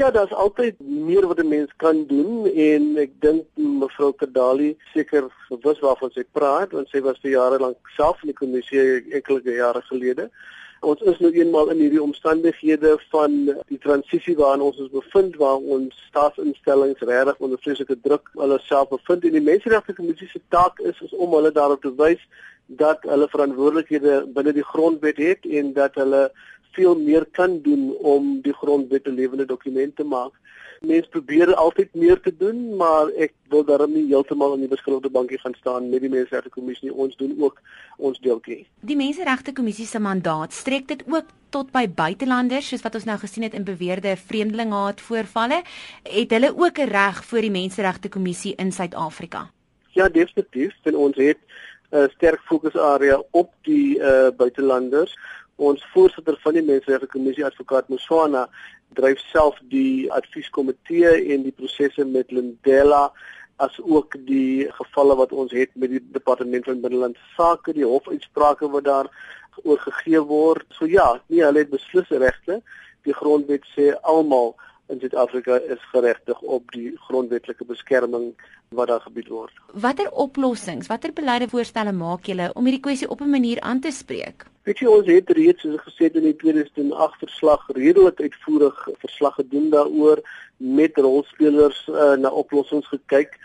Ja, daar's altyd meer wat 'n mens kan doen en ek dink mevrou Kadali seker bewus waarvan sy praat want sy was vir jare lank self in die kommissie enkele jare gelede. Ons is nou eenmaal in hierdie omstandighede van die transisie waarin ons ons bevind waar ons staatsinstellings regtig onder vreeslike druk hulle self bevind en die menseregte kommissie se taak is, is om hulle daarop te wys dat hulle verantwoordelikhede binne die grondwet het en dat hulle veel meer kan doen om die grondwet 'n lewende dokument te maak. Mense probeer altyd meer te doen, maar ek wil daarom nie heeltemal aan die beskuldigde bankie gaan staan met die Menseregte Kommissie nie. Ons doen ook ons deeltjie. Die Menseregte Kommissie se mandaat strek dit ook tot by buitelanders, soos wat ons nou gesien het in beweerde vreemdelingehaat voorvalle, het hulle ook 'n reg voor die Menseregte Kommissie in Suid-Afrika. Ja, definitief. En ons het 'n uh, sterk fokusarea op die uh, buitelanders ons voorsitter van die menseregte kommissie advokaat Muswana dryf self die advieskomitee en die prosesse met Lindela as ook die gevalle wat ons het met die departement van binnelandse sake die hofuitsprake wat daar oorgegee word so ja nee hulle het beslis regte die grondwet sê almal in Suid-Afrika is geregtig op die grondwetlike beskerming wat daar gebied word. Watter oplossings, watter beleide voorstelle maak julle om hierdie kwessie op 'n manier aan te spreek? Weet jy ons het reeds soos gesê in die 2008 verslag redelik uitvoerig verslag gedoen daaroor met rolspelers uh, na oplossings gekyk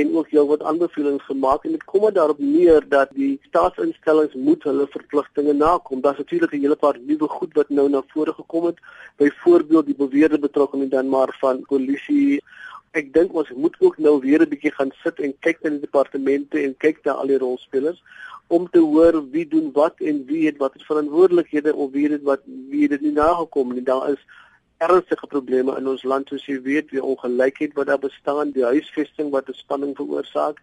en ook heelwat aanbevelings gemaak en dit kom maar daarop neer dat die staatsinstellings moet hulle verpligtinge nakom. Daar's natuurlik 'n hele paar nuwe goed wat nou na vore gekom het. Byvoorbeeld die beweerde betrokkenheid dan maar van polisie. Ek dink ons moet ook nou weer 'n bietjie gaan sit en kyk na die departemente en kyk na al die rolspelers om te hoor wie doen wat en wie het watter verantwoordelikhede of wie het wat wie het nie nagekom nie. Daar is ernstige probleme in ons land soos jy weet, die ongelykheid wat daar bestaan, die huisvesting wat 'n spanning veroorsaak.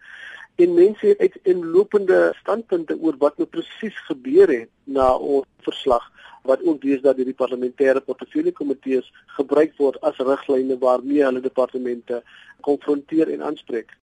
En mense het uit inlopende standpunte oor wat nou presies gebeur het na ons verslag wat ook deesdae deur die parlementêre portefeulje komitees gebruik word as riglyne waarmee hulle departemente konfronteer en aanspreek.